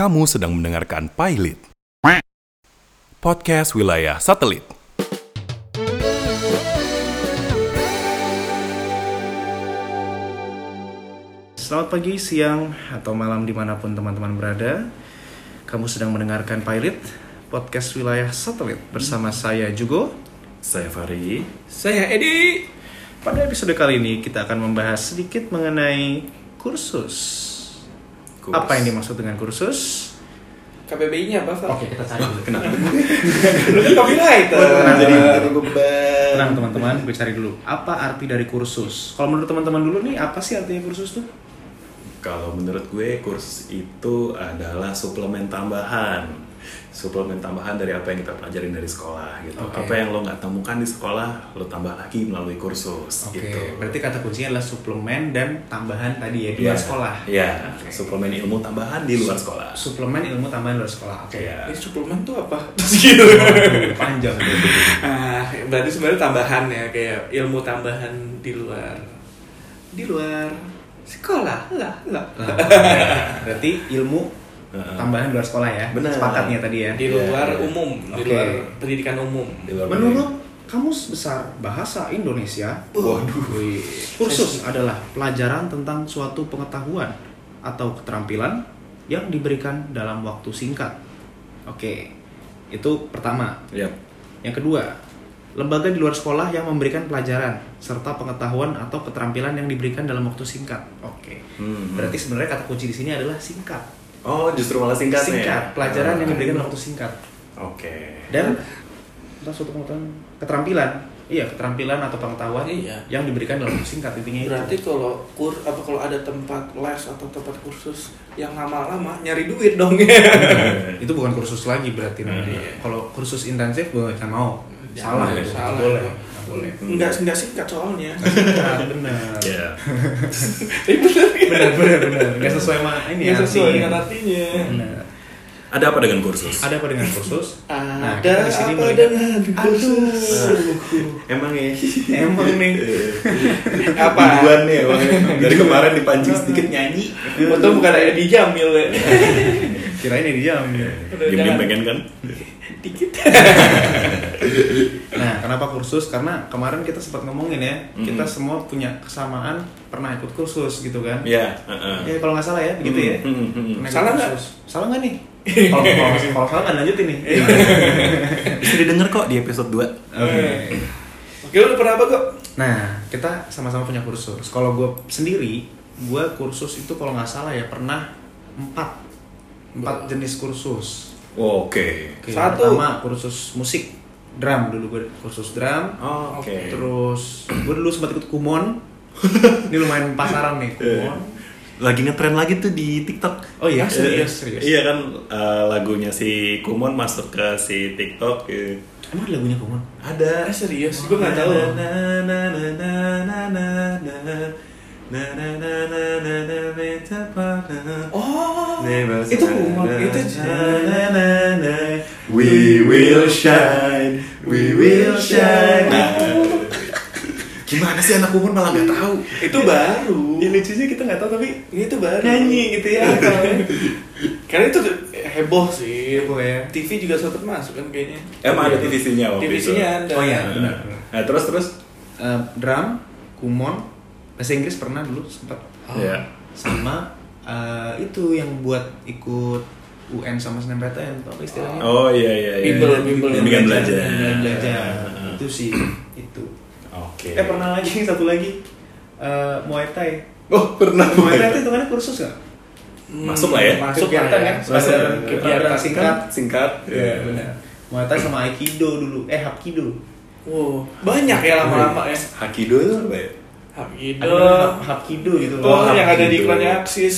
Kamu sedang mendengarkan Pilot Podcast Wilayah Satelit. Selamat pagi, siang, atau malam di mana pun teman-teman berada Kamu sedang mendengarkan Pilot Podcast Wilayah Satelit Bersama saya Jugo Saya Fari. Saya Edi. Pada episode kali ini kita akan membahas sedikit mengenai kursus Kurs. Apa yang dimaksud dengan kursus? KBBI-nya apa, Pak? kita cari dulu Kenapa? Lu kan copywriter. Tenang, Jadi tenang. jadi beban. Tenang teman-teman, gue cari dulu Apa arti dari kursus? Kalau menurut teman-teman dulu nih, apa sih artinya kursus tuh? Kalau menurut gue kursus itu adalah suplemen tambahan suplemen tambahan dari apa yang kita pelajarin dari sekolah gitu Oke. apa yang lo nggak temukan di sekolah lo tambah lagi melalui kursus Oke, gitu berarti kata kuncinya adalah suplemen dan tambahan tadi ya di luar Iya. sekolah Iya, Oke. suplemen ilmu tambahan di luar sekolah Suplemen ilmu tambahan di luar sekolah Oke Iya. Ini suplemen tuh apa? Waduh, panjang ah, berarti sebenarnya tambahan ya kayak ilmu tambahan di luar di luar sekolah lah lah. Nah, berarti ilmu Tambahan di luar sekolah ya. Benar. Sepakatnya tadi ya. Di luar Iya. umum, di Oke. luar pendidikan umum. di luar Menurut Kamus Besar Bahasa Indonesia, Waduh. kursus adalah pelajaran tentang suatu pengetahuan atau keterampilan yang diberikan dalam waktu singkat. Oke. Itu pertama. Yap. Yang kedua, lembaga di luar sekolah yang memberikan pelajaran serta pengetahuan atau keterampilan yang diberikan dalam waktu singkat. Oke. Hmm. Berarti sebenarnya kata kunci di sini adalah singkat. Oh justru malah singkat singkat, pelajaran yang diberikan dalam waktu singkat. oke Dan tentang suatu pengetahuan keterampilan. Iya, keterampilan atau pengetahuan Iya. yang diberikan dalam waktu singkat intinya itu. Berarti kalau kur apa kalau ada tempat les atau tempat kursus yang lama-lama nyari duit dong ya. itu bukan kursus lagi berarti namanya. Iya. Kalau kursus intensif gue kan mau. Salah, Jangan, salah. Nggak boleh. Nggak boleh. Enggak enggak singkat soalnya. Singkat, benar. ya Tapi bener Benar, benar, benar. Nggak sesuai sama ini Nggak sesuai artinya. dengan artinya. Benar. ada apa dengan kursus Ada apa dengan kursus? Nah, Ada di sini apa melihat- dengan kursus? emang ya Emang nih. Apa? Duluan nih emang dari kemarin dipancing sedikit nyanyi Untung bukan Edi Jamil ya. Kirain ini jam. Udah, Diem-diem jangan. pengen kan Dikit. Kenapa kursus? Karena kemarin kita sempat ngomongin ya, Mhm. kita semua punya kesamaan pernah ikut kursus gitu kan? ya heeh. Ya kalau nggak salah ya, begitu ya. Hmm, hmm, hmm. Pernah ikut Salah nggak? Salah nggak nih? Kalau kalau salah kan lanjutin nih. bisa didengar kok di episode 2 Oke. Oke, lu pernah apa kok? Nah, kita sama-sama punya kursus. Kalau gue sendiri, gue kursus itu kalau nggak salah ya pernah empat empat jenis kursus. Oke. Oke, Satu. Pertama kursus musik, drum dulu gue kursus drum. Oh, Oke. Terus gue dulu sempat ikut kumon. Ini lumayan pasaran nih kumon. Lagi ngetren lagi tuh di TikTok. Oh iya, serius, serius. Iya kan eh, lagunya si Kumon masuk ke si TikTok. eh. Emang ada lagunya kumon? Ada. Eh serius, gue nggak tahu. Na, na, na, na, na, na, na. Na, na, na, na, na, na, beta pana. Oh, itu na, itu na, na, na, na. We will shine, we will shine. Gimana sih anak umur malah nggak tahu? itu baru. Ya lucunya kita nggak tahu tapi Itu baru. nyanyi gitu ya. Karena itu heboh sih. Heboh ya. TV juga sempat masuk kan kayaknya. Emang ada TVC-nya waktu TVC-nya itu? ada. Oh iya, Nah, benar. Nah, terus terus. Eh, drum, kumon, bahasa Inggris pernah dulu sempat. Oh. Ya. Sama eh, itu yang buat ikut UN sama SNMPTN, apa istilahnya? Oh iya iya iya. Bimbel, bimbel. Bimbingan belajar. Belajar. Heeh. Itu sih, itu. Oke. Eh pernah lagi satu lagi eh, Muay Thai. Oh pernah. Muay Thai itu hitungannya kursus nggak? Masuk lah ya. Masuk Kegiatan ya. kan? Masuk. Kegiatan kegiatan singkat. Singkat. Iya benar. Muay Thai sama Aikido dulu. Eh Hapkido. Wow, banyak ya lama-lama ya. Hakido itu apa ya? Hakido. Ada namanya Hap- Hapkido gitu loh. Oh, yang ada di Hapkido. iklannya Aksis.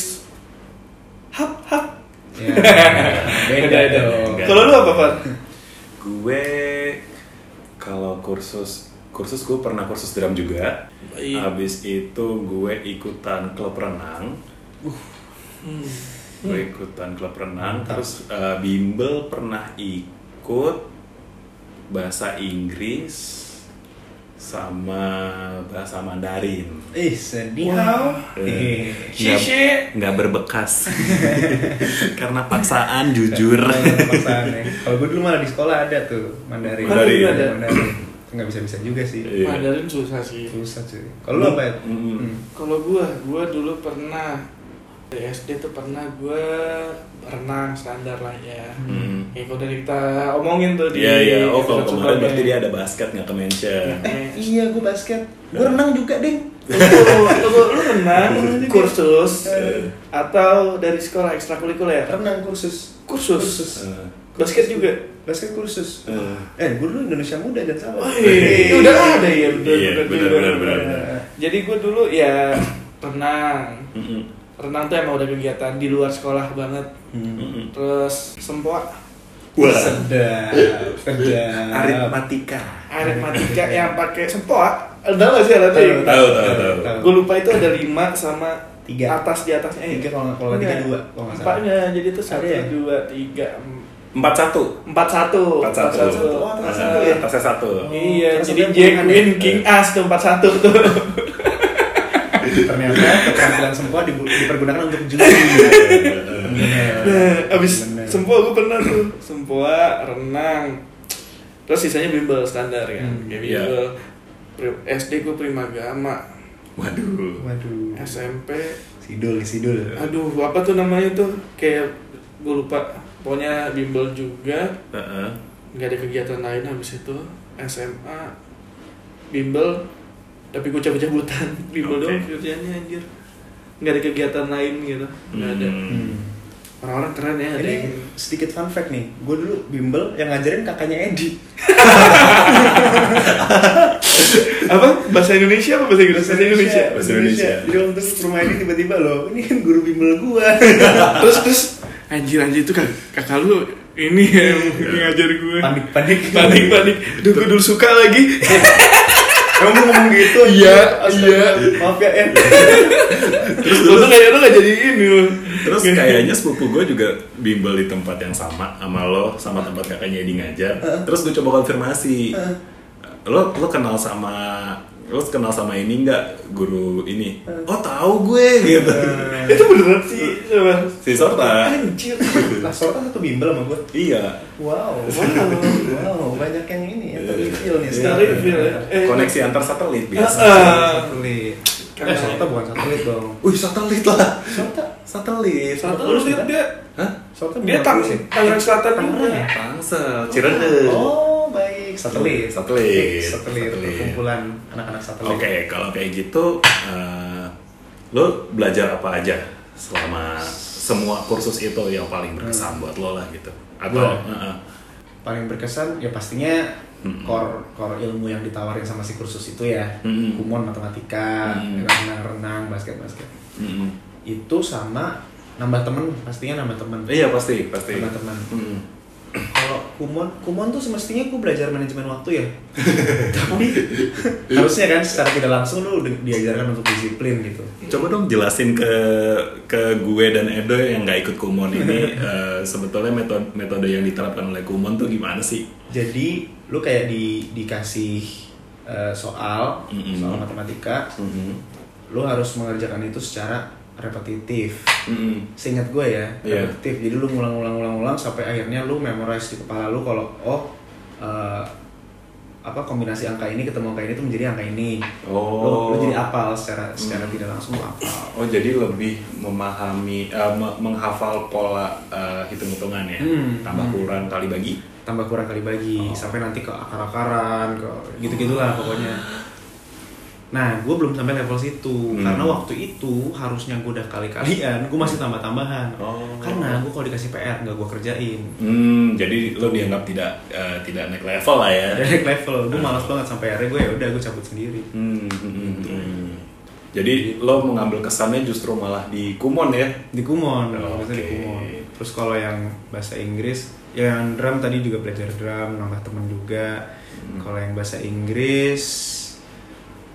Hap hap. Ya, beda dong. Kalau lu apa, Pak? Gue kalau kursus kursus gue pernah kursus drum juga. Baik. Habis itu gue ikutan klub renang. Hmm. Gue ikutan klub renang. Mantap. Terus eh, bimbel pernah ikut bahasa Inggris sama bahasa Mandarin. Ih, sedih hao. Eh, nggak- berbekas karena paksaan jujur. Paksaan ya. Kalau gue dulu malah di sekolah ada tuh Mandarin. Mandarin ada. Mandarin. Nggak bisa-bisa juga sih. Iya. Mandarin susah sih. Susah cuy. Kalau lu apa ya? Mm. Hmm. Kalau gua, gua dulu pernah dari SD tuh pernah gua renang standar lah ya. Hmm. Ya kalau dari kita omongin tuh di Iya iya. Oh kalau kemarin berarti dia ada basket nggak ke mention. Eh, iya gue basket. Gue renang juga, Ding. Lu, lu, renang juga. kursus Eh. atau dari sekolah ekstrakurikuler? Renang kursus. Kursus. Eh, Basket juga. Basket kursus. eh. Eh, gue dulu Indonesia Muda jangan salah. Wih, udah ada ya, Iya, bener. bener. Jadi gue dulu ya renang. Renang tuh emang udah kegiatan di luar sekolah banget. Hmm. Terus sempoa Wah. Sedap, sedap. Aritmatika. aritmatika yang pakai sempoa. Tahu gak sih alatnya? Tahu, Tahu tahu tahu. Gue lupa itu ada lima sama Tiga. atas di atasnya ya. Tiga kalau nggak- kalau nggak tiga Enggak. dua, kalau nggak salah. Empatnya jadi itu satu Ada ya? dua tiga em- Empat satu. empat satu Empat satu. Oh, atas satu ya? Atasnya satu. Iya, jadi ada Jack hubungan Queen? King As tuh empat satu tuh. Ternyata keterampilan semua dibu- dipergunakan untuk judi. Nah, abis Bener. sempoa gue pernah tuh sempoa renang terus sisanya bimbel standar kan Hmm, kayak iya. bimbel Pri- SD gue primagama Waduh. Waduh. SMP Sidul, sidul. aduh apa tuh namanya tuh kayak gue lupa pokoknya bimbel juga Heeh. nggak ada kegiatan lain habis itu SMA bimbel tapi gue cabut-cabutan. Bimbel Oke. doang. Kerjanya anjir. Nggak ada kegiatan lain gitu. Nggak ada. Hmm. orang-orang keren ya ada Ini yang sedikit fun fact nih. Gue dulu bimbel yang ngajarin kakaknya Edi. apa? Bahasa Indonesia apa bahasa Inggris? Bahasa Indonesia. Bahasa Indonesia. Jadi waktu rumah Edi tiba-tiba loh, ini kan guru bimbel gua. terus terus. Anjir anjir itu kak kakak lu ini yang ngajar gue panik panik. Panik panik. Duh, gue dulu suka lagi Kamu ngomong gitu? Iya, iya. Maaf ya, En. terus lu tuh kayak lu gak jadi ini lu Terus kayaknya sepupu gue juga bimbel di tempat yang sama sama lo, sama tempat kakaknya Edi ngajar. Terus gue coba konfirmasi, lo lo kenal sama lo kenal sama ini nggak guru ini? Oh tahu gue gitu. itu beneran sih coba si Sorta. anjir Lah, kan satu bimbel sama gua. Iya. Wow. Wow, banyak yang ini terreveal nih. Iya. Ya. Eh, Koneksi antar satelit biasa. Ah. Satelit. Keren. Eh, Sota bukan satelit dong. Wih satelit lah. Sota. Satelit. satu lu dia dia Hah? Sota dia tang satelit. Tangerang Selatan juga? Tangsel. Cirebon. Oh, baik. Satelit. Satelit. Satelit. Satelit. Kumpulan anak-anak satelit. Oke, kalau kayak gitu, eh, lo belajar apa aja selama semua kursus itu yang paling berkesan buat lo lah gitu? Atau? Heeh. Paling berkesan ya pastinya Mm-mm. core core ilmu yang ditawarin sama si kursus itu ya. Mm-mm. Kumon matematika, Mm. renang-renang, basket-basket. Mm-mm. Itu sama nambah temen, pastinya nambah temen. Iya pasti pasti. Nambah teman. Mm. Kalau kumon, kumon tuh semestinya gue belajar manajemen waktu ya. Tapi harusnya kan secara tidak langsung lu di- diajarkan untuk disiplin gitu. Coba dong jelasin ke ke gue dan Edo yang nggak ikut kumon ini eh, sebetulnya metode metode yang diterapkan oleh kumon tuh gimana sih? Jadi lu kayak di dikasih eh, soal, Mm-mm. soal matematika, Mm-mm. lu harus mengerjakan itu secara repetitif. Mm-mm. Seingat gue ya, Iya. repetitif. Jadi lu ngulang-ngulang-ngulang-ngulang sampai akhirnya lu memorize di kepala lu kalau oh eh, apa kombinasi angka ini ketemu angka ini tuh menjadi angka ini. Oh. Lu, lu jadi apal secara secara Hmm. tidak langsung lu apal. Oh jadi lebih memahami, me- menghafal pola eh, hitung-hitungan ya, Hmm. tambah Hmm. kurang kali bagi. tambah kurang kali bagi Oh. sampai nanti ke akar-akaran ke gitu-gitulah pokoknya nah gue belum sampai level situ Hmm. karena waktu itu harusnya gue udah kali-kalian gue masih tambah-tambahan Oh. karena gue kalau dikasih PR nggak gue kerjain Hmm, jadi lo dianggap tidak eh, tidak naik level lah ya. ada naik level gue malas banget sampai akhirnya gue ya udah gue cabut sendiri Hmm, hmm, hmm, hmm. Jadi lo mengambil kesannya justru malah di kumon ya? di kumon Oh, biasanya di kumon terus kalau yang bahasa Inggris yang drum tadi juga belajar drum nambah temen juga Hmm. kalau yang bahasa Inggris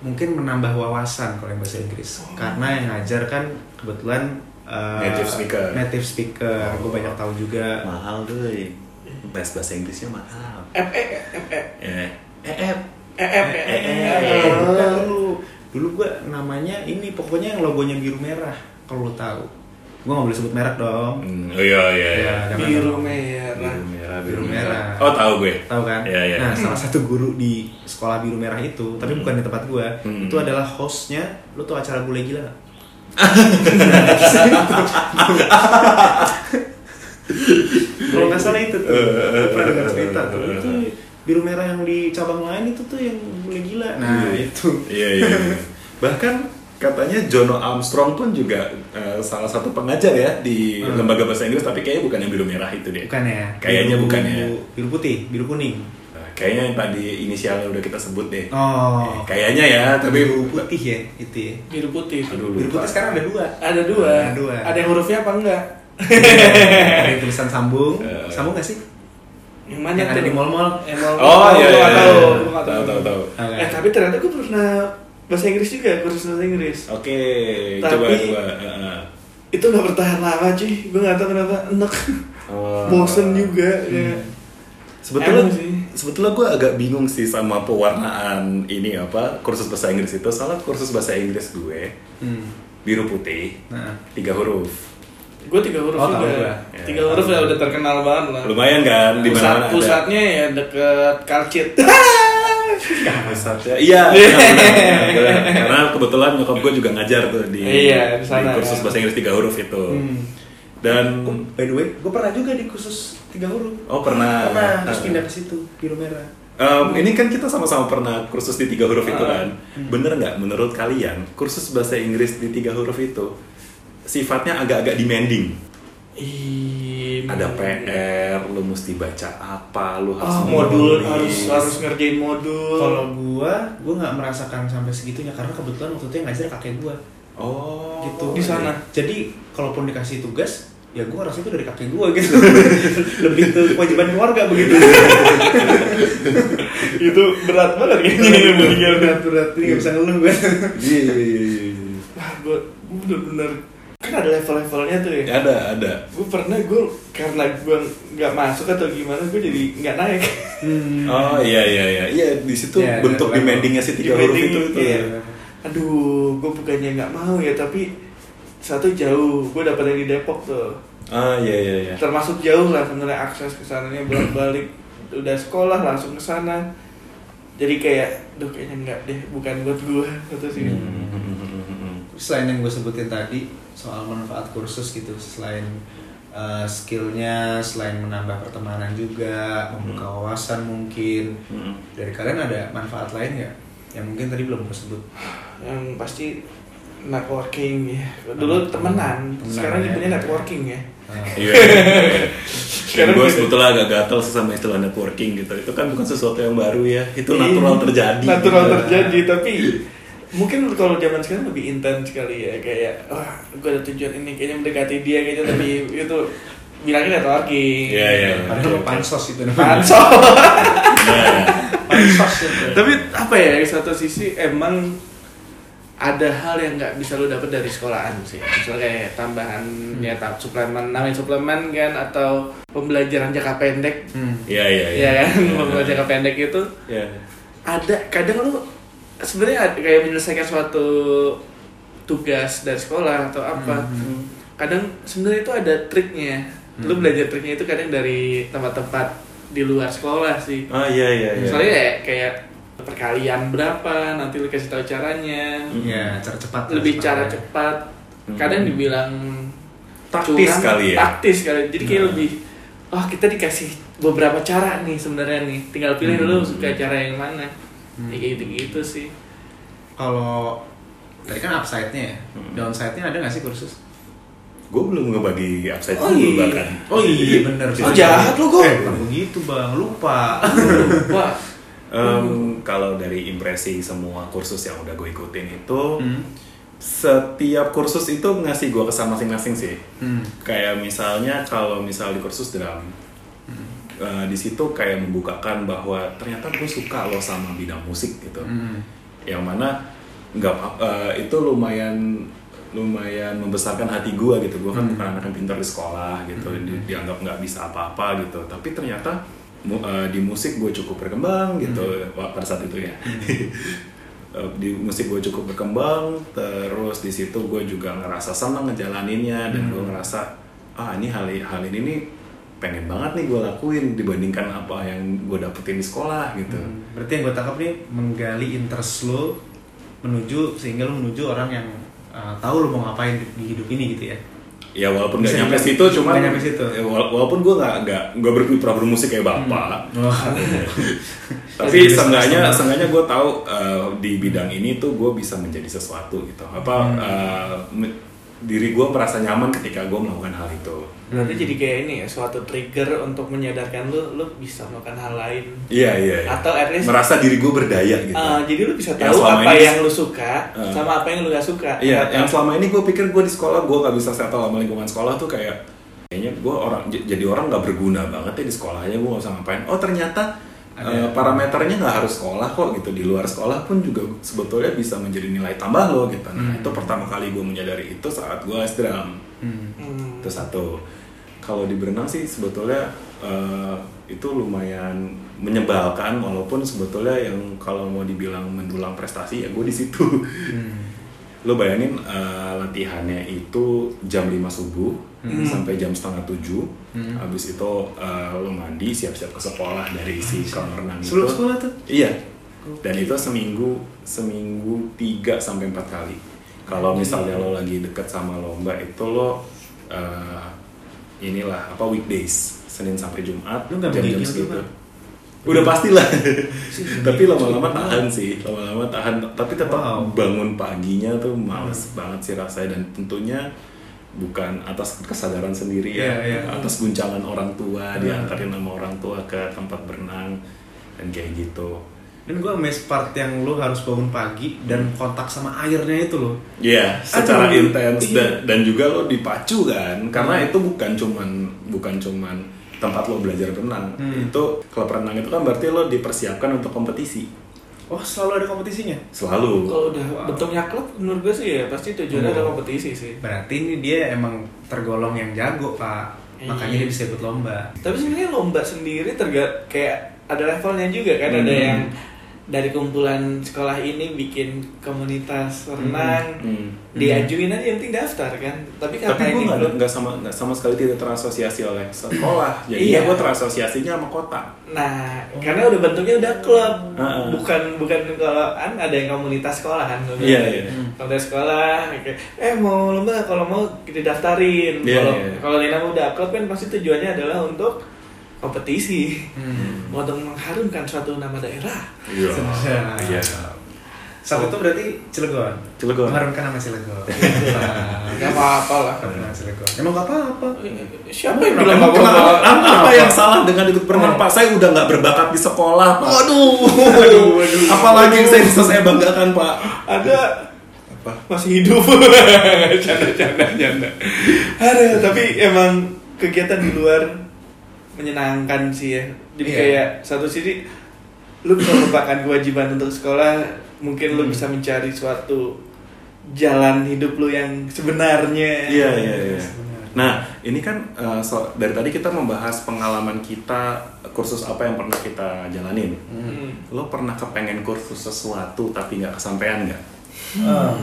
mungkin menambah wawasan kalau yang bahasa Inggris karena yang ngajar kan kebetulan uh, Native speaker. native speaker gue Oh. banyak tahu juga Mahal tuh. Les bahasa Inggrisnya mahal. Eh, eh, eh, Eh, eh, eh, Eh, eh, eh, eh. dulu. Dulu gua namanya ini pokoknya yang logonya biru merah kalau lo tahu. Gua nggak boleh sebut merek dong. Hmm, oh iya iya iya. Ya, Biru merah. Biru merah, Biru merah. Oh tahu gue. Tahu kan? Iya iya. Nah, salah satu guru di sekolah biru merah itu, tapi Hmm. bukan di tempat gua, Hmm. itu adalah hostnya. Lo tuh acara bule gila nggak? Kalau nggak salah itu tuh, Gua pernah dengar cerita tuh. Itu biru merah yang di cabang lain itu tuh yang bule gila. Nah, Iya. itu. Iya iya. iya. Bahkan katanya Jono Armstrong pun juga eh, salah satu pengajar ya di Hmm. lembaga bahasa Inggris tapi kayaknya bukan yang biru merah itu deh. Bukan ya? Kayaknya Biru- bukan ya. Biru putih, biru kuning. Nah, kayaknya yang tadi inisialnya udah kita sebut deh. Oh. Kayaknya ya, tapi biru putih ya, itu ya. Biru putih. Aduh, Biru putih sekarang ada dua. Ada dua. Ada dua. Ada yang hurufnya apa enggak? ada yang tulisan sambung, Eh. sambung gak sih? Yang mana Yang ada di mall-mall. Yang mall. Oh iya iya. iya. tahu. Tahu tahu. Eh tapi ternyata gue pernah bahasa Inggris juga, kursus bahasa Inggris. Oke, Tapi- coba coba. Heeh. Itu nggak bertahan lama cuy. Gue nggak tahu kenapa enak. Oh. Bosen juga. kayak. Sebetulnya Emang sih. sebetulnya gue agak bingung sih sama pewarnaan ini apa kursus bahasa Inggris itu. Soalnya kursus bahasa Inggris gue Hmm. biru putih, Nah, tiga huruf. Gue tiga huruf Oh, juga. Tiga Ya, huruf tahu. ya udah terkenal banget lah. Lumayan kan di Pusat, mana ada. pusatnya ya deket Kalcit. Pusatnya. Iya. benar, benar. Karena kebetulan nyokap gue juga ngajar tuh di, Iya, di sana, kursus kan. bahasa Inggris tiga huruf itu. Hmm. Dan Oh, by the way, gue pernah juga di khusus tiga huruf. oh pernah. Pernah, terus Nah. pindah ke situ, biru merah. Em, ini kan kita sama-sama pernah kursus di tiga huruf itu Ah. kan. Bener nggak menurut kalian kursus bahasa Inggris di tiga huruf itu sifatnya agak-agak demanding? Ih, Ada PR, lu mesti baca apa, lu harus Ah, modul harus harus ngerjain modul. Kalau gua, gua nggak merasakan sampai segitunya karena kebetulan waktu itu yang ngajar kakek gua. Oh, gitu di sana. Jadi kalaupun dikasih tugas, ya gua rasa itu dari kakek gua gitu. Lebih ke kewajiban keluarga begitu. itu berat banget kayaknya meninggal berat berat ini nggak bisa ngeluh gua. Iya, iya, iya, iya. Wah, gue bener-bener kan ada level-levelnya tuh ya. Ada, ada. Gue pernah gue karena gue nggak masuk atau gimana gue jadi nggak naik. Hmm. Oh iya iya iya iya di situ Iya, bentuk demandingnya si tiga huruf itu itu. Iya. Aduh, gue bukannya nggak mau ya tapi satu jauh gue dapat yang di Depok tuh. Ah iya iya iya. Termasuk jauh lah sebenarnya akses ke sananya bolak-balik. Udah sekolah langsung ke sana. Jadi kayak, duh kayaknya enggak deh, bukan buat gue atau sih. Hmm. Selain yang gue sebutin tadi soal manfaat kursus gitu, selain uh, skillnya, selain menambah pertemanan juga, membuka wawasan mungkin. Hmm. Dari kalian ada manfaat lain nggak? Yang mungkin tadi belum gue sebut. Yang pasti networking ya. Dulu temenan, Temenan, sekarang ya. nyebutnya networking ya. Uh, Iya. Dan Sekarang gue sebetulnya agak gatel sama istilah networking gitu. Itu kan bukan sesuatu yang baru ya. Itu natural Iya, terjadi. Natural gitu. terjadi, tapi mungkin kalau zaman sekarang lebih intens kali ya kayak wah gue ada tujuan ini kayaknya mendekati dia kayaknya tapi itu bilangnya networking Iya, iya. Padahal lo pansos itu namanya. pansos Pansos itu. tapi apa ya di satu sisi emang ada hal yang nggak bisa lo dapet dari sekolahan sih misalnya kayak tambahannya tam suplemen namanya suplemen kan atau pembelajaran jangka pendek Hmm. Iya iya ya kan pembelajaran jangka pendek itu Iya. ada kadang lu sebenarnya kayak menyelesaikan suatu tugas dari sekolah atau apa Hmm. kadang sebenarnya itu ada triknya lu Hmm. belajar triknya itu kadang dari tempat-tempat di luar sekolah sih Ah iya iya iya. misalnya ya kayak perkalian berapa nanti lu kasih tahu caranya Ya, cara cepat. lebih cara ya. cepat Hmm. kadang dibilang Taktis curang, kali ya. taktis kali jadi kayak Hmm. lebih oh kita dikasih beberapa cara nih sebenarnya nih tinggal pilih Hmm. dulu suka cara yang mana Hmm. kayak gitu gitu sih Kalau tadi kan upside-nya ya, Hmm. downside-nya ada nggak sih kursus? Gue belum ngebagi upside Oh, dulu iya. bahkan. Oh iya bener. Oh, jahat lu, Go. Eh, begitu bang, lupa. wah Em, Kalau dari impresi semua kursus yang udah gue ikutin itu, Hmm. setiap kursus itu ngasih gue kesan masing-masing sih. Hmm. Kayak misalnya kalau misal di kursus drum, eh, di situ kayak membukakan bahwa ternyata gue suka loh sama bidang musik gitu. Hmm. Yang mana nggak eh, itu lumayan lumayan membesarkan hati gue gitu. Gue kan Hmm. bukan anak yang pintar di sekolah gitu, di- dianggap nggak bisa apa-apa gitu. Tapi ternyata mu- eh, di musik gue cukup berkembang gitu wah, pada saat itu ya Eh, di musik gue cukup berkembang terus di situ gue juga ngerasa senang ngejalaninnya dan gue ngerasa ah ini hal hal ini nih pengen banget nih gue lakuin dibandingkan apa yang gue dapetin di sekolah gitu Hmm, Berarti yang gue tangkap nih menggali interest lo menuju sehingga lo menuju orang yang uh, tahu lo mau ngapain di hidup ini gitu ya. ya walaupun nggak nyampe situ cuman nggak nyampe situ. ya, wala- walaupun gue nggak nggak nggak berputra bermusik kayak bapak Wah. tapi Jadi seenggaknya sama-sama. seenggaknya gue tahu eh, di bidang ini tuh gue bisa menjadi sesuatu gitu apa Hmm. me- diri gue merasa nyaman ketika gue melakukan hal itu Berarti jadi kayak ini ya, suatu trigger untuk menyadarkan lu, lu bisa melakukan hal lain. iya iya iya. Atau at least merasa diri gue berdaya gitu Ah, jadi lu bisa tahu selama apa ini- yang lu suka Ah. sama apa yang lu gak suka. Iya, yang selama ini gue pikir gue di sekolah gue gak bisa settle sama lingkungan sekolah tuh kayak kayaknya gue orang jadi orang nggak berguna banget ya di sekolahnya gue gak usah ngapain. Oh ternyata Ada. eh, parameternya nggak harus sekolah kok gitu di luar sekolah pun juga sebetulnya bisa menjadi nilai tambah lo gitu. Nah Hmm. itu pertama kali gue menyadari itu saat gue les drum. Hmm. Hmm. Itu satu. Kalau di berenang sih sebetulnya eh, itu lumayan menyebalkan walaupun sebetulnya yang kalau mau dibilang mendulang prestasi ya gue di situ. Hmm. lo bayangin eh, latihannya itu jam 5 subuh Hmm. sampai jam setengah tujuh Hmm. habis itu eh, lo mandi siap-siap ke sekolah dari si kolam renang itu Sebelum sekolah tuh? iya. Dan itu seminggu seminggu tiga sampai empat kali. Kalau misalnya lo lagi deket sama lomba itu lo eh, inilah apa weekdays Senin sampai Jumat nggak jam-jam segitu. udah pastilah tapi lama-lama tahan sih lama-lama tahan. Tapi tetap Wow. bangun paginya tuh males banget sih rasanya. Dan tentunya bukan atas kesadaran sendiri ya Iya, iya. atas guncangan orang tua Hmm. diantarin sama orang tua ke tempat berenang dan kayak gitu Dan gue amazed part yang lo harus bangun pagi dan kontak sama airnya itu lo. Iya, secara Aduh, intens iya. dan, dan juga lo dipacu kan, karena Hmm. itu bukan cuman bukan cuman tempat lo belajar berenang, Hmm. itu klub renang itu kan berarti lo dipersiapkan untuk kompetisi Oh selalu ada kompetisinya? selalu. Kalau udah Wow. bentuknya klub menurut gue sih ya pasti tujuannya Oh. ada kompetisi sih. Berarti ini dia emang tergolong yang jago pak. Makanya Iya. dia bisa ikut lomba. Tapi sebenarnya lomba sendiri terga kayak ada levelnya juga kan ada Hmm. yang dari kumpulan sekolah ini bikin komunitas renang Hmm. diajuin aja yang penting daftar kan tapi karena Tapi gue nggak belum nggak sama nggak sama sekali tidak terasosiasi oleh sekolah, jadi Iya. gue terasosiasinya sama kota. nah karena udah bentuknya udah klub Heeh. bukan bukan kalau kan ada yang komunitas sekolah kan Iya, iya. komunitas sekolah kayak eh mau lomba kalau mau kita daftarin Iya, kalau iya. kalau Lina udah klub kan pasti tujuannya adalah untuk kompetisi Hmm. untuk mengharumkan suatu nama daerah Iya. Iya. Saat itu berarti Cilegon. Cilegon. Mengharumkan nama Cilegon. Gak apa-apa lah nama Cilegon. Emang gak apa-apa. Siapa yang bilang apa-apa? apa, apa yang salah dengan itu berenang Pak? Saya udah nggak berbakat di sekolah. Pak. Waduh, Aduh, aduh. Apalagi yang saya bisa saya banggakan Pak. Ada Apa? masih hidup canda canda canda ada tapi emang kegiatan di luar menyenangkan sih ya jadi Iya. kayak satu sisi lu bisa merupakan kewajiban untuk sekolah mungkin lu Hmm. bisa mencari suatu jalan hidup lu yang sebenarnya Iya iya iya. Sebenarnya. Nah ini kan eh, so- dari tadi kita membahas pengalaman kita kursus apa yang pernah kita jalanin. Hmm. Lo pernah kepengen kursus sesuatu tapi nggak kesampaian nggak? Hmm.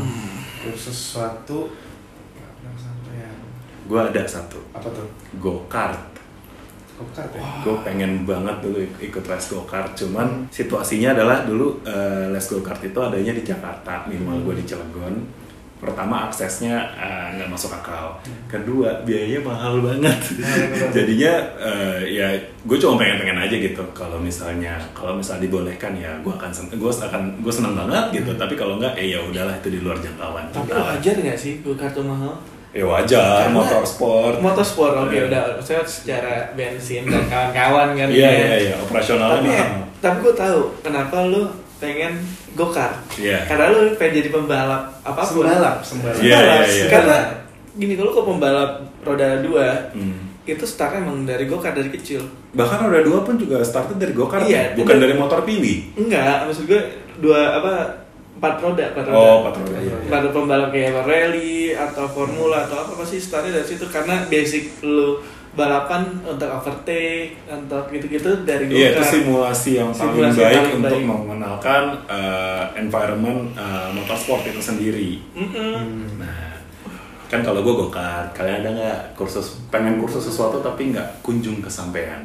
Kursus sesuatu nggak kesampaian. Gue ada satu. Apa tuh? Go kart. Kokart ya? Gue pengen banget dulu ik- ikut les go kart. Cuman situasinya adalah dulu eh, les go kart itu adanya di Jakarta. Minimal gue di Cilegon. Pertama aksesnya eh, nggak masuk akal. Kedua biayanya mahal banget. Jadinya eh, ya gue cuma pengen-pengen aja gitu. Kalau misalnya kalau misalnya dibolehkan ya gue akan sen- gue akan gue seneng banget gitu. Tapi kalau nggak eh ya udahlah itu di luar jangkauan. tapi wajar nggak sih gue kartu mahal Ya wajar Karena- motorsport. motorsport oke Iya. udah saya secara bensin dan kawan-kawan kan Iya ya. iya iya operasionalnya tapi mahal. tapi gue tahu kenapa lu pengen go kart Iya. karena lu pengen jadi pembalap apa pun Sembalap, sembalap. Iya, iya, iya. karena gini kalau kok pembalap roda dua Hmm. itu startnya emang dari go kart dari kecil Bahkan roda dua pun juga startnya dari go kart, Iya, bukan dari motor piwi. enggak maksud gue dua apa empat roda empat roda Oh, empat roda, iya, iya. Empat pembalap kayak rally atau formula atau apa pasti startnya dari situ karena basic lu balapan untuk overtake untuk gitu-gitu dari Iya, itu simulasi yang paling Simulasi baik paling untuk baik. mengenalkan eh, environment eh, motorsport itu sendiri. Mm-mm. Nah, kan kalau gue go-kart, kalian ada nggak kursus pengen kursus sesuatu tapi nggak kunjung kesampaian?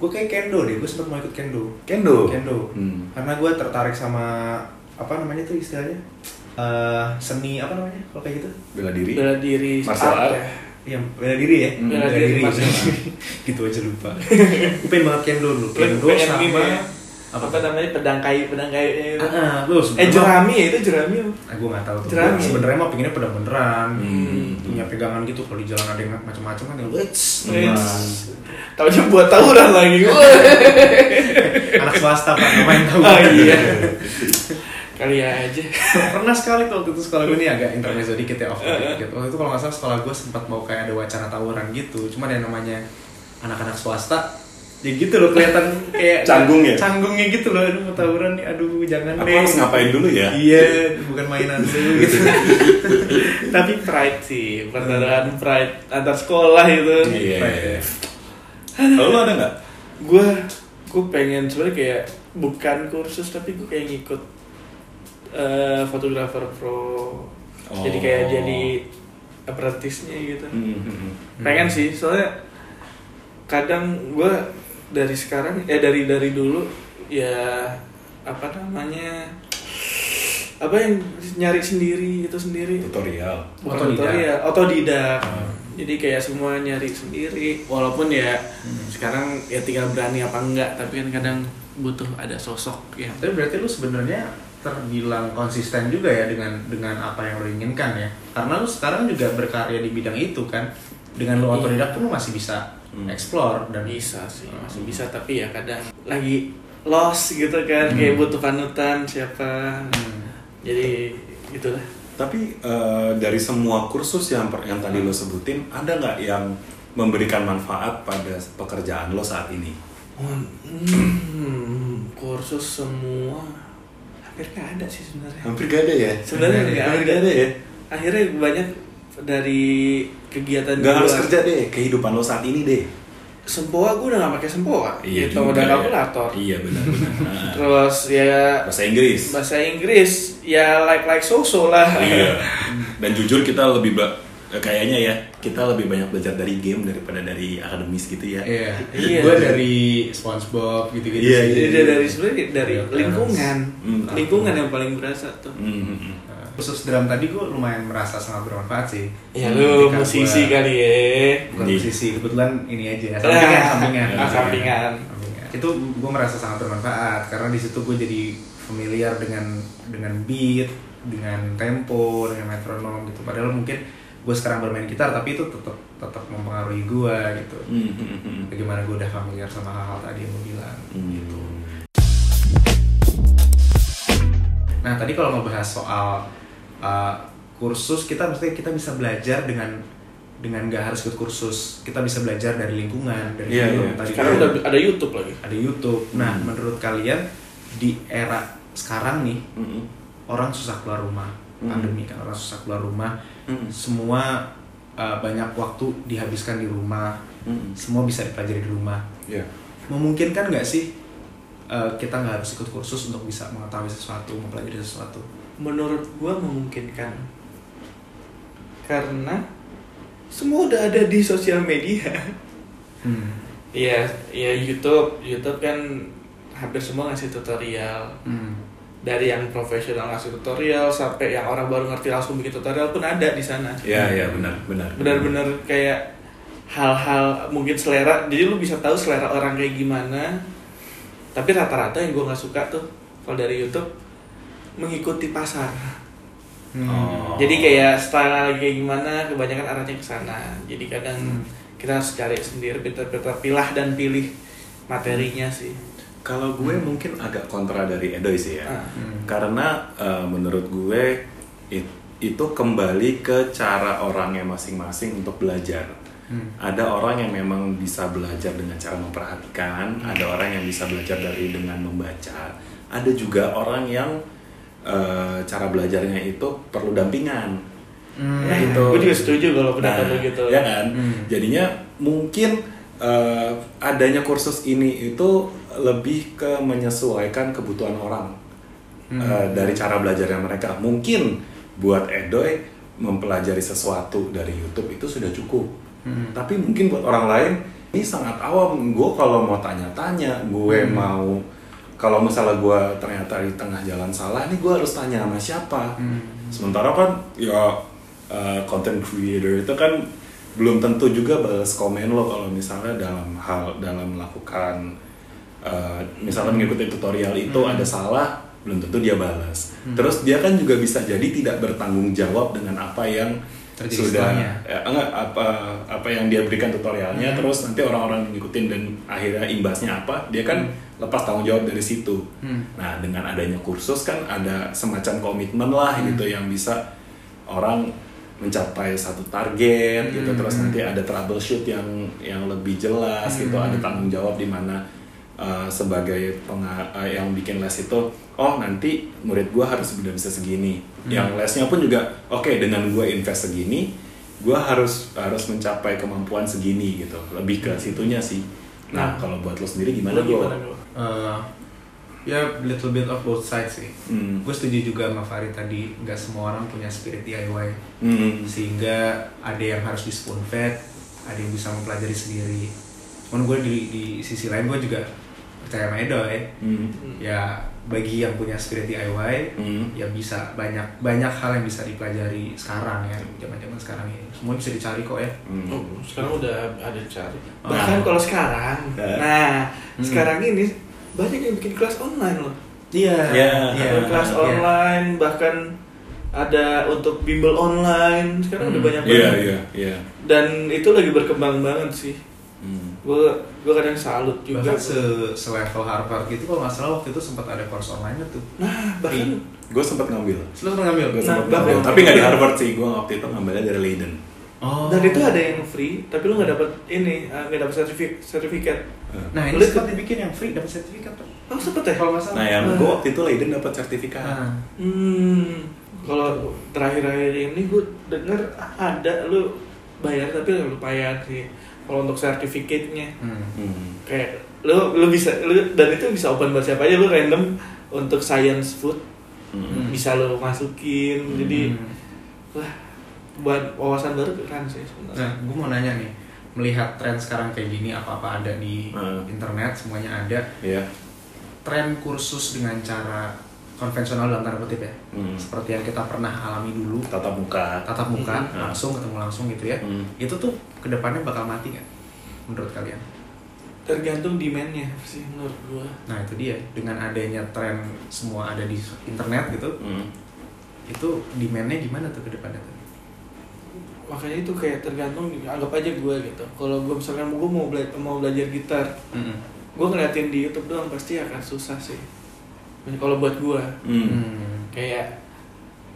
Gue kayak kendo deh, gue sempet mau ikut kendo. Kendo. Kendo. Hmm. Karena gue tertarik sama apa namanya tuh istilahnya Eh, seni apa namanya kalau kayak gitu? Bela diri. bela diri Martial art ya. Iya, bela diri ya. Hmm. Bela diri, martial gitu aja lupa. gue pengen banget kendo dulu. Kendo sama ya. apa? apa namanya pedang kayu pedang kayu. Ah, lu eh jerami ya itu jerami? Ah, gue gak tahu tuh. Jerami. Gua Sebenarnya mah pinginnya pedang beneran. Hmm. Punya pegangan gitu kalau di jalan ada yang macam-macam kan yang wets. Wits. Taunya buat tawuran lagi Anak swasta pak, main tahu. oh iya kali aja Pernah sekali tuh waktu itu sekolah gue ini agak intermezzo dikit ya off topic dikit. Waktu itu kalau nggak salah sekolah gue sempat mau kayak ada wacana tawuran gitu. Cuman yang namanya anak-anak swasta ya gitu loh kelihatan kayak Canggung ya? canggungnya gitu loh aduh mau tawuran nih aduh jangan Aku deh harus ngapain dulu ya? iya bukan mainan dulu gitu tapi pride sih pertarungan pride antar sekolah itu Iya. Kalau lo ada nggak? gue gue pengen sebenarnya kayak bukan kursus tapi gue kayak ngikut eh fotografer pro jadi kayak Oh. jadi apprentice-nya gitu Hmm, hmm, hmm. pengen sih soalnya kadang gue dari sekarang eh dari dari dulu ya apa namanya apa yang nyari sendiri itu sendiri Tutorial. bukan Otodidak. tutorial otodidak Hmm. jadi kayak semua nyari sendiri walaupun ya sekarang ya tinggal berani apa enggak tapi kan kadang butuh ada sosok yang tapi berarti lu sebenarnya terbilang konsisten juga ya dengan dengan apa yang lo inginkan ya karena lu sekarang juga berkarya di bidang itu kan dengan Iya. otodidak pun lu masih bisa Hmm. explore dan bisa sih masih bisa tapi ya kadang lagi lost gitu kan kayak butuh panutan siapa Hmm. jadi gitulah Tapi eh, dari semua kursus yang per- yang tadi lo sebutin, ada nggak yang memberikan manfaat pada pekerjaan lo saat ini? Hmm, kursus semua hampir nggak ada sih sebenarnya. Hampir gak ada ya? Sebenarnya nggak Hampir ada. nggak ada ya? Akhirnya banyak dari kegiatan Nggak harus kerja deh, kehidupan lo saat ini deh. Sempoa gue udah gak pakai sempoa. gitu, juga udah ya. kalkulator. Iya benar-benar. Nah, Terus ya Bahasa Inggris. bahasa Inggris ya like like so so lah. Iya. Dan jujur kita lebih kayaknya ya kita lebih banyak belajar dari game daripada dari akademis gitu ya. Iya. Iya. Gue dari SpongeBob gitu-gitu. Iya, sih. Jadi dari dari sebenarnya dari Iya, lingkungan, Hmm. lingkungan yang paling berasa tuh. Nah, Khusus drum tadi gue lumayan merasa sangat bermanfaat sih. Ya lu musisi gua- kali ya. Bukan Iya. musisi, kebetulan ini aja. Sampingan, Ah, sampingan. ah, sampingan. Sampingan. Itu gue merasa sangat bermanfaat karena di situ gue jadi familiar dengan dengan beat, dengan tempo, dengan metronom gitu. Padahal mungkin gue sekarang bermain gitar tapi itu tetap tetap mempengaruhi gue gitu. Hmm, hmm, hmm. Bagaimana gue udah familiar sama hal-hal tadi yang lo bilang. gitu. Nah tadi kalau ngebahas soal uh, kursus kita mesti kita bisa belajar dengan dengan nggak harus ikut kursus kita bisa belajar dari lingkungan dari Iya, film iya. tadi Sekarang kan udah ada YouTube lagi. ada YouTube. Nah Hmm. menurut kalian di era sekarang nih Hmm, orang susah keluar rumah Hmm. pandemi kan orang susah keluar rumah hmm, semua uh, banyak waktu dihabiskan di rumah hmm. semua bisa dipelajari di rumah Iya. memungkinkan nggak sih uh, kita nggak harus ikut kursus untuk bisa mengetahui sesuatu mempelajari sesuatu Menurut gua memungkinkan. Karena semua udah ada di sosial media. hmm. Iya, iya YouTube, YouTube kan hampir semua ngasih tutorial. Hmm. Dari yang profesional ngasih tutorial sampai yang orang baru ngerti langsung bikin tutorial pun ada di sana. Iya, iya benar, benar. Benar-benar kayak hal-hal mungkin selera. Jadi lu bisa tahu selera orang kayak gimana. Tapi rata-rata yang gua nggak suka tuh kalau dari YouTube mengikuti pasar. Hmm. Oh. Jadi kayak style lagi kayak gimana, kebanyakan arahnya ke sana. Jadi kadang Hmm. kita harus cari sendiri, pintar-pintar pilah dan pilih materinya sih. Kalau gue mungkin agak kontra dari Edoy sih ya. Ah. Hmm. Karena eh, menurut gue it- itu kembali ke cara orangnya masing-masing untuk belajar. Hmm. Ada orang yang memang bisa belajar dengan cara memperhatikan, ada orang yang bisa belajar dari dengan membaca, ada juga orang yang eh, cara belajarnya itu perlu dampingan. Hmm. Ya, itu. Gue juga setuju kalau pendapat Nah, gitu. Ya kan? Hmm. Jadinya mungkin eh, adanya kursus ini itu lebih ke menyesuaikan kebutuhan orang Hmm. eh, dari cara belajarnya mereka. Mungkin buat Edoy mempelajari sesuatu dari YouTube itu sudah cukup. Hmm. Tapi mungkin buat orang lain ini sangat awam. Gue kalau mau tanya-tanya, gue Hmm. mau kalau misalnya gue ternyata di tengah jalan salah, nih gue harus tanya sama siapa. Hmm. Sementara kan ya uh, content creator itu kan belum tentu juga balas komen lo kalau misalnya dalam hal dalam melakukan uh, misalnya mengikuti tutorial itu Hmm. ada salah belum tentu dia balas. Terus dia kan juga bisa jadi tidak bertanggung jawab dengan apa yang Terjadi sudah ya, enggak apa apa yang dia berikan tutorialnya Hmm. terus nanti orang-orang ngikutin dan akhirnya imbasnya apa dia kan lepas tanggung jawab dari situ Hmm. nah dengan adanya kursus kan ada semacam komitmen lah Hmm. gitu yang bisa orang mencapai satu target gitu Hmm. terus nanti ada troubleshoot yang yang lebih jelas gitu Hmm. ada tanggung jawab di mana uh, sebagai penga- uh, yang bikin les itu oh nanti murid gua harus sudah bisa segini Hmm. yang lesnya pun juga oke dengan gua invest segini gua harus harus mencapai kemampuan segini gitu lebih ke situnya sih nah kalau buat lo sendiri gimana Go? Eh, ya little bit of both sides sih. Hmm. Gue setuju juga sama Farid tadi, nggak semua orang punya spirit DIY. Hmm. Sehingga ada yang harus di spoon fed, ada yang bisa mempelajari sendiri. Cuman gue di, di sisi lain gue juga percaya sama Edo ya. Hmm. Ya bagi yang punya spirit DIY, Hmm. ya bisa banyak banyak hal yang bisa dipelajari sekarang ya, zaman-zaman sekarang ini. Semua bisa dicari kok ya. Hmm. Oh, sekarang udah ada cari. Ah. Bahkan kalau sekarang, Nah. nah Hmm. sekarang ini banyak yang bikin kelas online loh. Iya. Ya, Ada kelas iya. online, bahkan ada untuk bimbel online. Sekarang udah Hmm. banyak Iya banget. iya iya. Dan itu lagi berkembang banget sih. Hmm. Gue gue kadang salut juga. Bahkan se selevel Harvard gitu kalau nggak salah waktu itu sempat ada course online tuh. Nah, bahkan Gue sempat ngambil. Selalu pernah ngambil? Gue Nah, sempat bahkan- ngambil. Tapi nggak di Harvard sih. Gue waktu itu ngambilnya dari Leiden. Oh. dan itu ada yang free, tapi lu nggak dapat ini, eh, nggak dapat sertifikat. sertifikat. Nah ini sempat dibikin yang free dapat sertifikat tuh. Oh sempet ya? Kalau nggak salah. Nah yang gue waktu itu Leiden dapat sertifikat. Nah, Hmm, kalau terakhir-akhir ini gue denger ada lu bayar tapi lu lumayan sih. Kalau untuk sertifikatnya hmm. Hmm. kayak lu lu bisa lu dan itu bisa open buat siapa aja lu random untuk science food Hmm. bisa lu masukin jadi Hmm. wah buat wawasan baru keren sih sebenarnya. Nah, gue mau nanya nih, melihat tren sekarang kayak gini, apa-apa ada di Hmm. internet, semuanya ada. Iya. Tren kursus dengan cara konvensional dalam tanda kutip ya, Hmm. seperti yang kita pernah alami dulu, Tatap muka. tatap muka, Hmm. langsung ketemu langsung gitu ya. Hmm. Itu tuh ke depannya bakal mati nggak? Menurut kalian? tergantung demandnya sih menurut gua Nah itu dia, dengan adanya tren semua ada di internet gitu, Hmm. itu demandnya gimana tuh ke depannya tuh? makanya itu kayak tergantung anggap aja gua gitu kalau gua misalkan gua mau bela mau belajar gitar Hmm. gue ngeliatin di YouTube doang pasti akan susah sih kalau buat gue Hmm. Hmm. kayak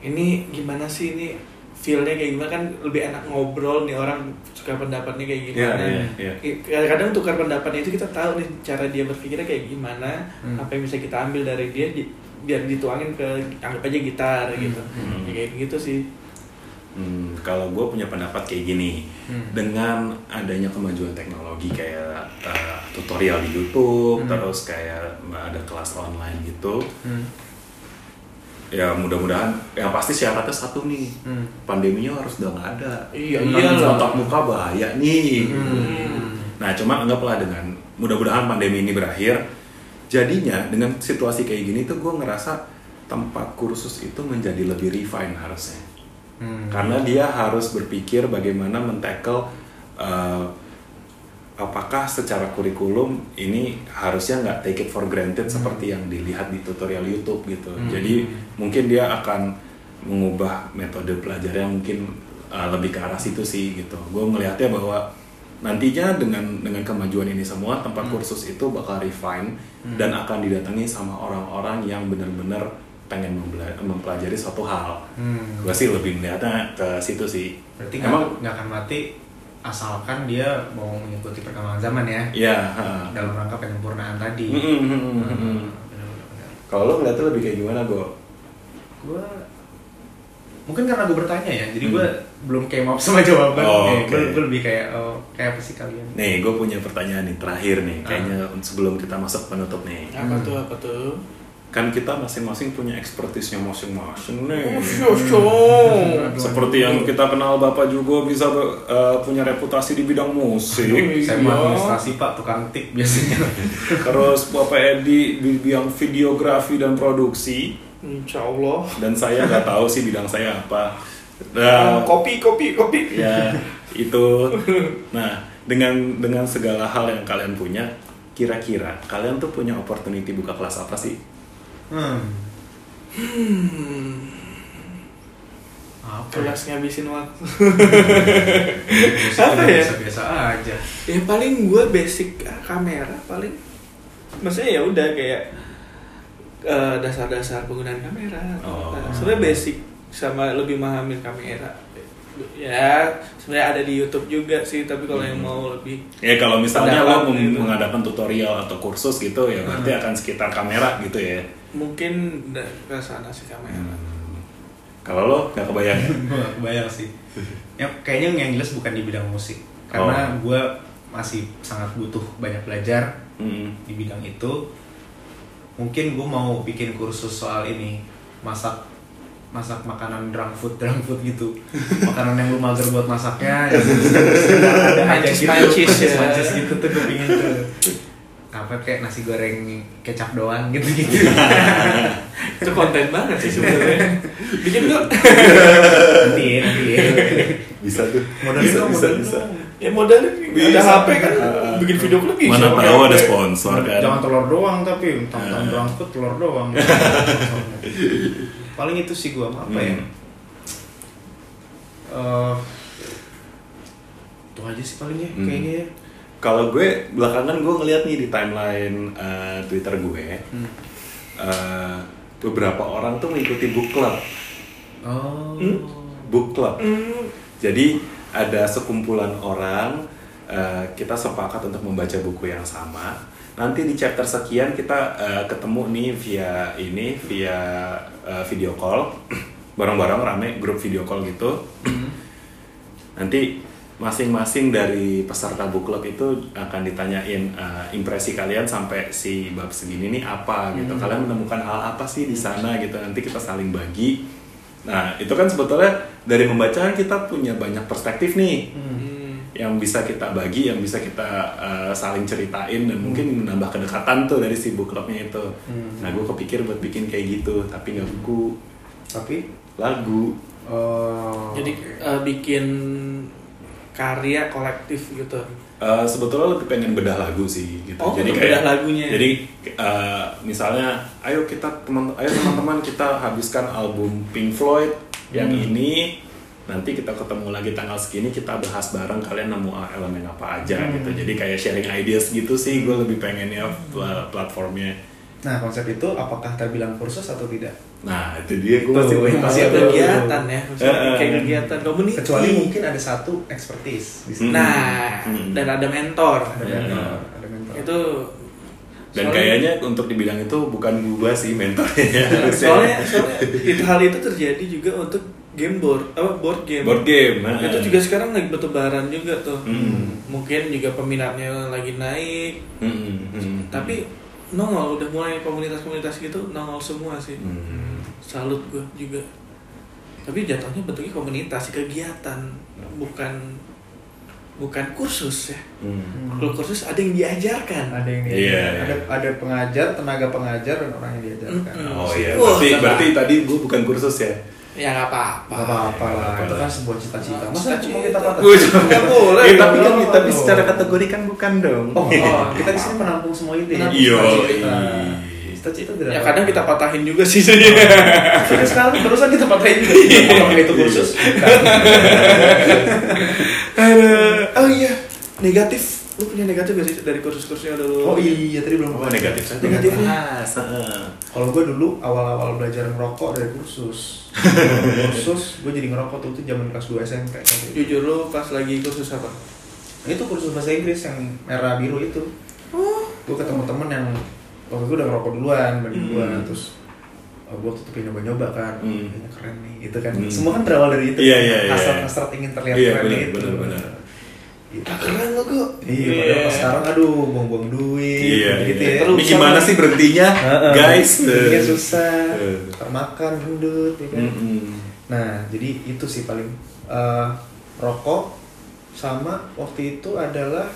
ini gimana sih ini feelnya kayak gimana kan lebih enak ngobrol nih orang suka pendapatnya kayak Iya gimana iya iya. kadang-kadang tukar pendapatnya itu kita tahu nih cara dia berpikirnya kayak gimana Hmm. apa yang bisa kita ambil dari dia di- biar dituangin ke anggap aja gitar gitu Hmm. Ya, kayak gitu sih Hmm, kalau gue punya pendapat kayak gini, Hmm. dengan adanya kemajuan teknologi kayak uh, tutorial di YouTube, Hmm. terus kayak ada kelas online gitu, Hmm. Ya mudah-mudahan yang pasti syaratnya satu nih, Hmm. pandeminya harus udah nggak ada. Iya, Nanti iyalah. tatap muka bahaya nih. Hmm. Nah, cuma anggaplah dengan mudah-mudahan pandemi ini berakhir. Jadinya dengan situasi kayak gini tuh gue ngerasa tempat kursus itu menjadi lebih refine harusnya. Hmm. Karena dia harus berpikir bagaimana men-tackle uh, apakah secara kurikulum ini harusnya nggak take it for granted seperti yang dilihat di tutorial YouTube gitu. Hmm. Jadi mungkin dia akan mengubah metode pelajaran mungkin uh, lebih ke arah situ sih gitu. Gue melihatnya bahwa nantinya dengan dengan kemajuan ini semua tempat Hmm. kursus itu bakal refine Hmm. dan akan didatangi sama orang-orang yang benar-benar pengen mempela- mempelajari suatu hal Hmm. gue sih lebih melihatnya ke situ sih Berarti emang nggak akan mati asalkan dia mau mengikuti perkembangan zaman ya ya ha. dalam rangka penyempurnaan tadi. Mm, mm, mm, mm, mm. benar-benar. kalau lo ngeliatnya lebih kayak gimana go Gue mungkin karena gue bertanya ya jadi gue belum came up sama jawaban Oh, Eh, gue, gue lebih kayak oh, kayak apa sih kalian Nih, gue punya pertanyaan nih terakhir nih. Ah. Kayaknya sebelum kita masuk penutup nih. Apa tuh apa tuh? Kan kita masing-masing punya ekspertisnya masing-masing nih. Syosong. Seperti yang kita kenal Bapak juga bisa uh, punya reputasi di bidang musik. saya Iya. administrasi pak tukang tip biasanya Terus Bapak Edi di bidang videografi dan produksi. Insya Allah. Dan saya nggak tahu sih bidang saya apa. Nah, kopi kopi kopi. ya itu. Nah, dengan dengan segala hal yang kalian punya, kira-kira kalian tuh punya opportunity buka kelas apa sih? Hmm. Hmm. apa ya? Kelas ngabisin waktu. Musik Apa ya? biasa-biasa aja ya paling gue basic kamera paling. Maksudnya ya udah kayak eh, dasar-dasar penggunaan kamera. Oh. Nah, sebenarnya basic sama lebih memahami kamera. Ya, sebenarnya ada di YouTube juga sih, tapi kalau yang mau lebih Ya kalau misalnya lo gitu. mengadakan tutorial atau kursus gitu ya berarti akan sekitar kamera gitu ya. Mungkin ke sana sih kamera. Hmm. Kalau lo nggak kebayang ya? gue gak kebayang sih ya, kayaknya yang jelas bukan di bidang musik karena Oh. gue masih sangat butuh banyak belajar Hmm. di bidang itu mungkin gue mau bikin kursus soal ini masak masak makanan drunk food drunk food gitu makanan yang lu mager buat masaknya yang ada aja gitu Mancis-mancis ya. mancis gitu tuh gue pingin tuh apa kayak nasi goreng kecap doang gitu gitu Itu konten banget sih sebenarnya. Bikin dong. nanti nanti Bisa tuh. modalin bisa, bisa, modalin bisa. Ya modalnya Bisa. ada HP kan, Ah. bikin video klip bisa. Mana pakai tahu ada sponsor kan. Jangan telur doang tapi tentang drunk food telur doang. Paling itu sih gua apa ya? Hmm. Eh itu aja sih paling ya Hmm. kayaknya ya. Kalau gue belakangan gue ngeliat nih di timeline eh, Twitter gue Hmm. eh, beberapa orang tuh mengikuti book club. Oh. Hmm? Book club. Hmm, Jadi ada sekumpulan orang eh, kita sepakat untuk membaca buku yang sama. Nanti di chapter sekian kita eh, ketemu nih via ini via eh, video call bareng-bareng rame grup video call gitu. Nanti masing-masing dari peserta book club itu akan ditanyain eh, impresi kalian sampai si bab segini nih apa gitu. Kalian menemukan hal apa sih di sana gitu. Nanti kita saling bagi. Nah, itu kan sebetulnya dari pembacaan kita punya banyak perspektif nih hmm. yang bisa kita bagi, yang bisa kita eh, saling ceritain dan mungkin menambah kedekatan tuh dari si book clubnya itu. Hmm. Nah, gue kepikir buat bikin kayak gitu, tapi nggak buku, Tapi lagu. oh. Jadi eh, bikin karya kolektif gitu. Eh, sebetulnya lebih pengen bedah lagu sih gitu. Oh, jadi kayak bedah lagunya. Jadi eh, misalnya, ayo kita teman, ayo teman-teman kita habiskan album Pink Floyd yang Hmm. ini. Nanti kita ketemu lagi tanggal segini kita bahas bareng kalian nemu elemen apa aja Hmm. gitu. Jadi kayak sharing ideas gitu sih. Gue lebih pengennya pla- platformnya. Nah, konsep itu apakah terbilang kursus atau tidak? Nah itu dia gue masih tahu ada kegiatan ya, maksudnya eh. kayak kegiatan community. Kecuali mungkin ada satu expertise di sini. Hmm. Nah, Hmm. dan ada mentor. Ada Hmm. mentor, ada mentor. Itu Dan soalnya- kayaknya untuk di bidang itu bukan gue sih mentornya. soalnya soalnya itu hal itu terjadi juga untuk game board apa board game. board game. nah. Itu juga sekarang lagi bertebaran juga tuh. Hmm. Mungkin juga peminatnya lagi naik, Hmm, hmm, tapi nongol udah mulai komunitas-komunitas gitu nongol semua sih. Hmm. Salut gue juga. Tapi jatuhnya bentuknya komunitas, kegiatan, bukan bukan kursus ya. Hmm. Kalau kursus ada yang diajarkan. ada yang Iya, diajar, iya. ada ada pengajar, tenaga pengajar dan orang yang diajarkan. Mm-mm. Oh iya, Wah, berarti, berarti tadi gue bukan kursus ya? Ya nggak apa-apa. Gak apa-apa lah, itu lah. kan sebuah cita-cita. Masa Cita-cita. cuma kita patah? Nggak boleh. Eh, tapi kan tapi secara kategori kan bukan dong. Oh, oh, kita di sini menampung semua ide. Iya. Cita-cita. iya. Cita-cita tidak. Ya kadang kita patahin juga sih jadi. Kita sekarang barusan kita patahin juga. Apakah itu. Aduh. oh iya, negatif. Lu punya negatif gak sih dari kursus-kursusnya dulu? Oh iya, tadi belum Oh negatif kan? Negatif. bahas, heeh. Kalau gue dulu awal-awal belajar ngerokok dari kursus. kursus, gue jadi ngerokok tuh itu zaman kelas 2 SMP. Jujur lu pas lagi kursus apa? Itu kursus bahasa Inggris yang merah biru itu. Oh. Gue ketemu temen yang waktu itu udah ngerokok duluan, gue Hmm. terus oh, gue tuh pengen nyoba-nyoba kan Hmm. kayaknya keren nih gitu kan Hmm. semua kan berawal dari itu Iya, iya, iya. hasrat-hasrat ingin terlihat Iya, keren itu benar. Gitu. Ah, keren lo kok. Iya, padahal pas sekarang aduh buang-buang duit Iya, gitu iya. ya. Terus Ini gimana sih berhentinya, guys? Iya susah, Eh. termakan gendut ya kan. Mm-mm. Nah, jadi itu sih paling eh, rokok sama waktu itu adalah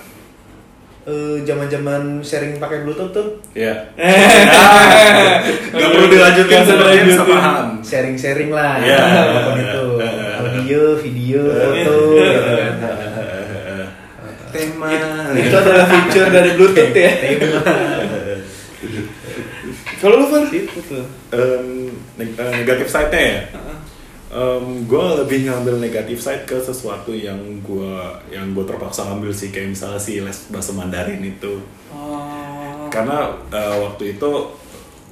eh, zaman-zaman sharing pakai bluetooth tuh Ya. Gak perlu dilanjutin Nggak perlu sebenarnya bisa paham. sharing-sharing lah Iya. apa pun itu audio, video, foto gitu kan. Tema. Itu adalah feature dari Bluetooth ya. Kalau lu Far? Itu tuh. Eh, negatif side-nya ya. gue lebih ngambil negatif side ke sesuatu yang gue yang gue terpaksa ambil sih kayak misalnya si les bahasa Mandarin itu Oh. karena eh, waktu itu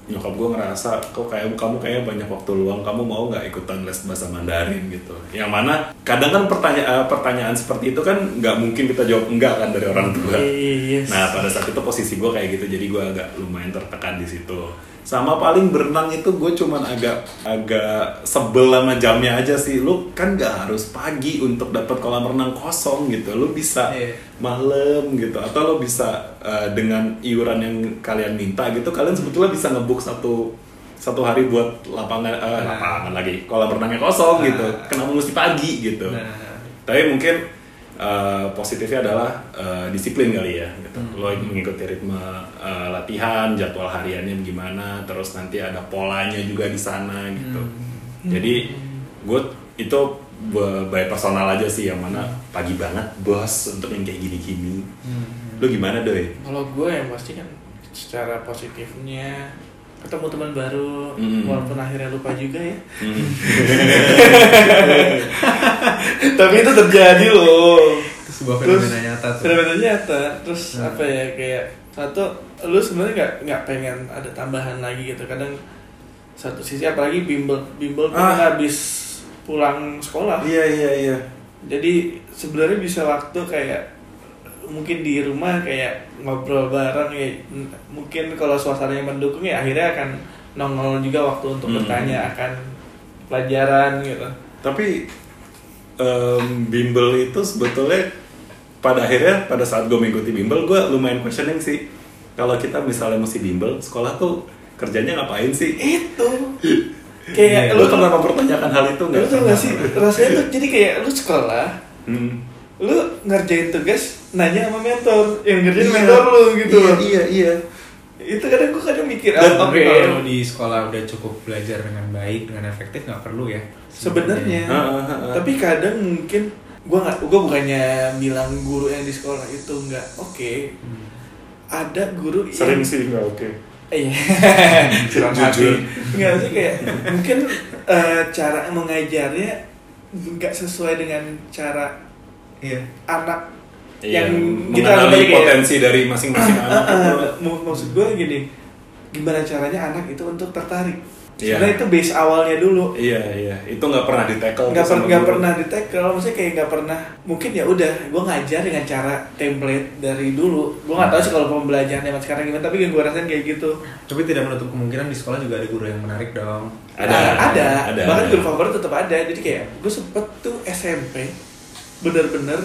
nyokap gue ngerasa kok kayak kamu kayaknya banyak waktu luang kamu mau nggak ikutan les bahasa Mandarin? gitu. Yang mana kadang kan pertanyaan pertanyaan seperti itu kan nggak mungkin kita jawab enggak kan dari orang tua. Yes. nah pada saat itu posisi gue kayak gitu jadi gue agak lumayan tertekan di situ sama paling berenang itu gue cuman agak agak sebel sama jamnya aja sih lu kan nggak harus pagi untuk dapat kolam renang kosong gitu lu bisa Iya. malam gitu atau lo bisa uh, dengan iuran yang kalian minta gitu kalian sebetulnya bisa ngebook satu satu hari buat lapangan uh, Nah. lapangan lagi kolam renangnya kosong Nah. gitu kenapa mesti pagi gitu Nah. tapi mungkin uh, positifnya adalah uh, disiplin kali ya gitu. Hmm. lo mengikuti ritme uh, latihan jadwal hariannya gimana terus nanti ada polanya juga di sana gitu Hmm. jadi gue itu by personal aja sih yang mana pagi banget bos untuk yang kayak gini-gini Hmm. lu gimana doi Kalau gue yang pasti kan secara positifnya ketemu teman baru Mm. walaupun akhirnya lupa juga ya. Hmm. Tapi itu terjadi loh. Itu sebuah Terus, fenomena nyata tuh. Fenomena nyata. Terus Hmm. apa ya kayak satu lu sebenarnya nggak nggak pengen ada tambahan lagi gitu. Kadang satu sisi apalagi bimbel bimbel tuh Ah. kan habis pulang sekolah. iya iya iya Jadi sebenarnya bisa waktu kayak mungkin di rumah kayak ngobrol bareng ya mungkin kalau suasananya mendukung ya akhirnya akan nongol juga waktu untuk Hmm. bertanya akan pelajaran gitu. tapi em, bimbel itu sebetulnya pada akhirnya pada saat gue mengikuti bimbel gue lumayan questioning sih kalau kita misalnya mesti bimbel sekolah tuh kerjanya ngapain sih Itu kayak lu lu pernah mempertanyakan hal itu nggak lu tau gak sih rasanya tuh jadi kayak lu sekolah Hmm. lu ngerjain tugas nanya sama mentor yang ngerjain Iya. mentor lu gitu iya loh. iya iya itu kadang gue kadang mikir Dan ah, tapi oke kalau di sekolah udah cukup belajar dengan baik, dengan efektif nggak perlu ya. sebenarnya Ah, ah, tapi kadang mungkin gue nggak gue bukannya bilang guru yang di sekolah itu nggak oke Hmm. ada guru sering yang sih nggak oke iya Curang hati jujur. nggak sih kayak mungkin eh, cara mengajarnya nggak sesuai dengan cara Iya. anak Iya, yang kita mengenali kayak- potensi dari masing-masing anak Ah, ah, itu. mak- maksud gue gini gimana caranya anak itu untuk tertarik Iya. sebenarnya itu base awalnya dulu Iya iya, itu nggak pernah di tackle. nggak per, pernah di tackle maksudnya kayak nggak pernah mungkin ya udah gue ngajar dengan cara template dari dulu gue nggak tahu sih kalau pembelajaran zaman sekarang gimana tapi gue rasain kayak gitu Tapi tidak menutup kemungkinan di sekolah juga ada guru yang menarik dong. Ada, Nah, ada, ada, bahkan ada. guru favorit tetap ada jadi kayak gue sempet tuh SMP bener-bener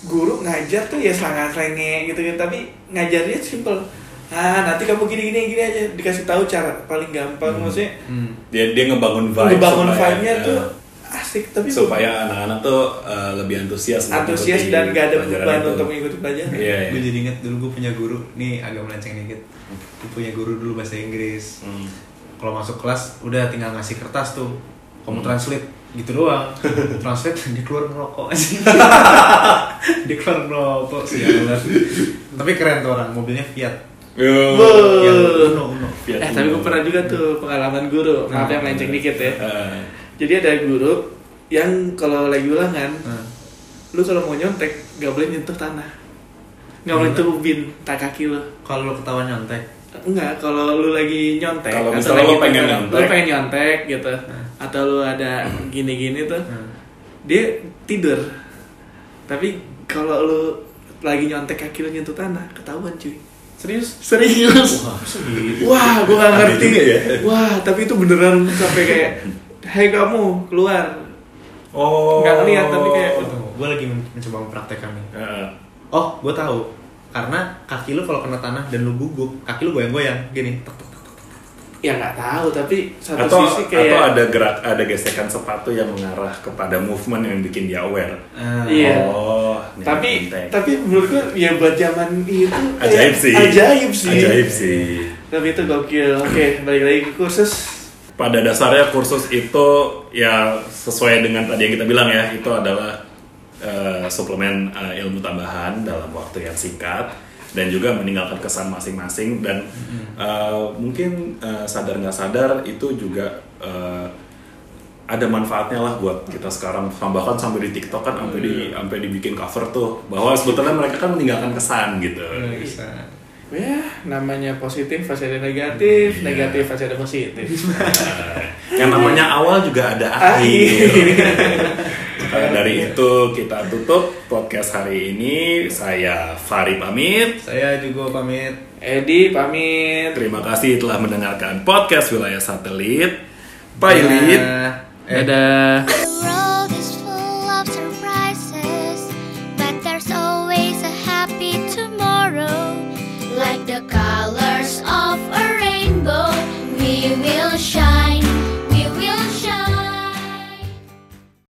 guru ngajar tuh ya selangan-selenge gitu gitu tapi ngajarnya simple ah nanti kamu gini gini gini aja dikasih tahu cara paling gampang Hmm. maksudnya Hmm. Dia dia ngebangun vibe. ngebangun supaya- vibe-nya ya, tuh asik tapi supaya anak-anak tuh uh, lebih antusias. antusias dan gak ada beban untuk mengikuti pelajaran Iya. iya. Gue jadi inget dulu gue punya guru, nih agak melenceng dikit. Gue punya guru dulu bahasa Inggris. Hmm. Kalau masuk kelas udah tinggal ngasih kertas tuh, kamu Hmm. translate gitu doang. translate dia keluar ngerokok aja. dia keluar ngerokok sih. Tapi keren tuh orang, mobilnya Fiat. Yo. Yang Uno Uno. Fiat eh tapi gue pernah juga tuh pengalaman guru maaf Nah. yang melenceng dikit ya Eh, jadi ada guru yang kalau lagi ulangan Nah, lu kalau mau nyontek gak boleh nyentuh tanah nggak boleh nyentuh ubin tak kaki lu kalau lo ketahuan nyontek, enggak kalau lu lagi nyontek Kalau misalnya lu pengen nyontek. lu pengen nyontek gitu. Atau lu ada gini-gini tuh nah, dia tidur tapi kalau lu lagi nyontek kaki lu nyentuh tanah ketahuan cuy Serius? Serius. Wah, gue gak ngerti. ya. Wah, tapi itu beneran sampai kayak, Hei kamu keluar. Oh. Nggak ngeliat, tapi kayak- gue lagi men- mencoba mempraktekkan nih Heeh. oh gue tahu karena kaki lu kalau kena tanah dan lu gugup kaki lu goyang-goyang gini tek, tek. Ya nggak tahu, tapi satu atau sisi kayak atau ada gerak ada gesekan sepatu yang mengarah kepada movement yang bikin dia aware. Ah, Iya. Oh, tapi penting. tapi menurut gue ya buat zaman itu kayak ajaib sih. ajaib sih Ajaib sih. tapi itu gokil oke balik lagi ke kursus Pada dasarnya kursus itu ya sesuai dengan tadi yang kita bilang ya, itu adalah eh, suplemen eh, ilmu tambahan dalam waktu yang singkat dan juga meninggalkan kesan masing-masing dan eh, mungkin eh, sadar nggak sadar itu juga eh, ada manfaatnya lah buat kita sekarang. Bahkan sampai di TikTok kan sampai di sampai dibikin cover tuh bahwa sebetulnya mereka kan meninggalkan kesan gitu. Bisa. Ya namanya positif pasti ada negatif Iya. negatif pasti ada positif. Yang namanya awal juga ada akhir. Eh, dari itu kita tutup podcast hari ini. Saya Fari pamit. saya juga pamit Edi pamit Terima kasih telah mendengarkan podcast wilayah satelit. Bye, Lid. Dadah. Eh, dadah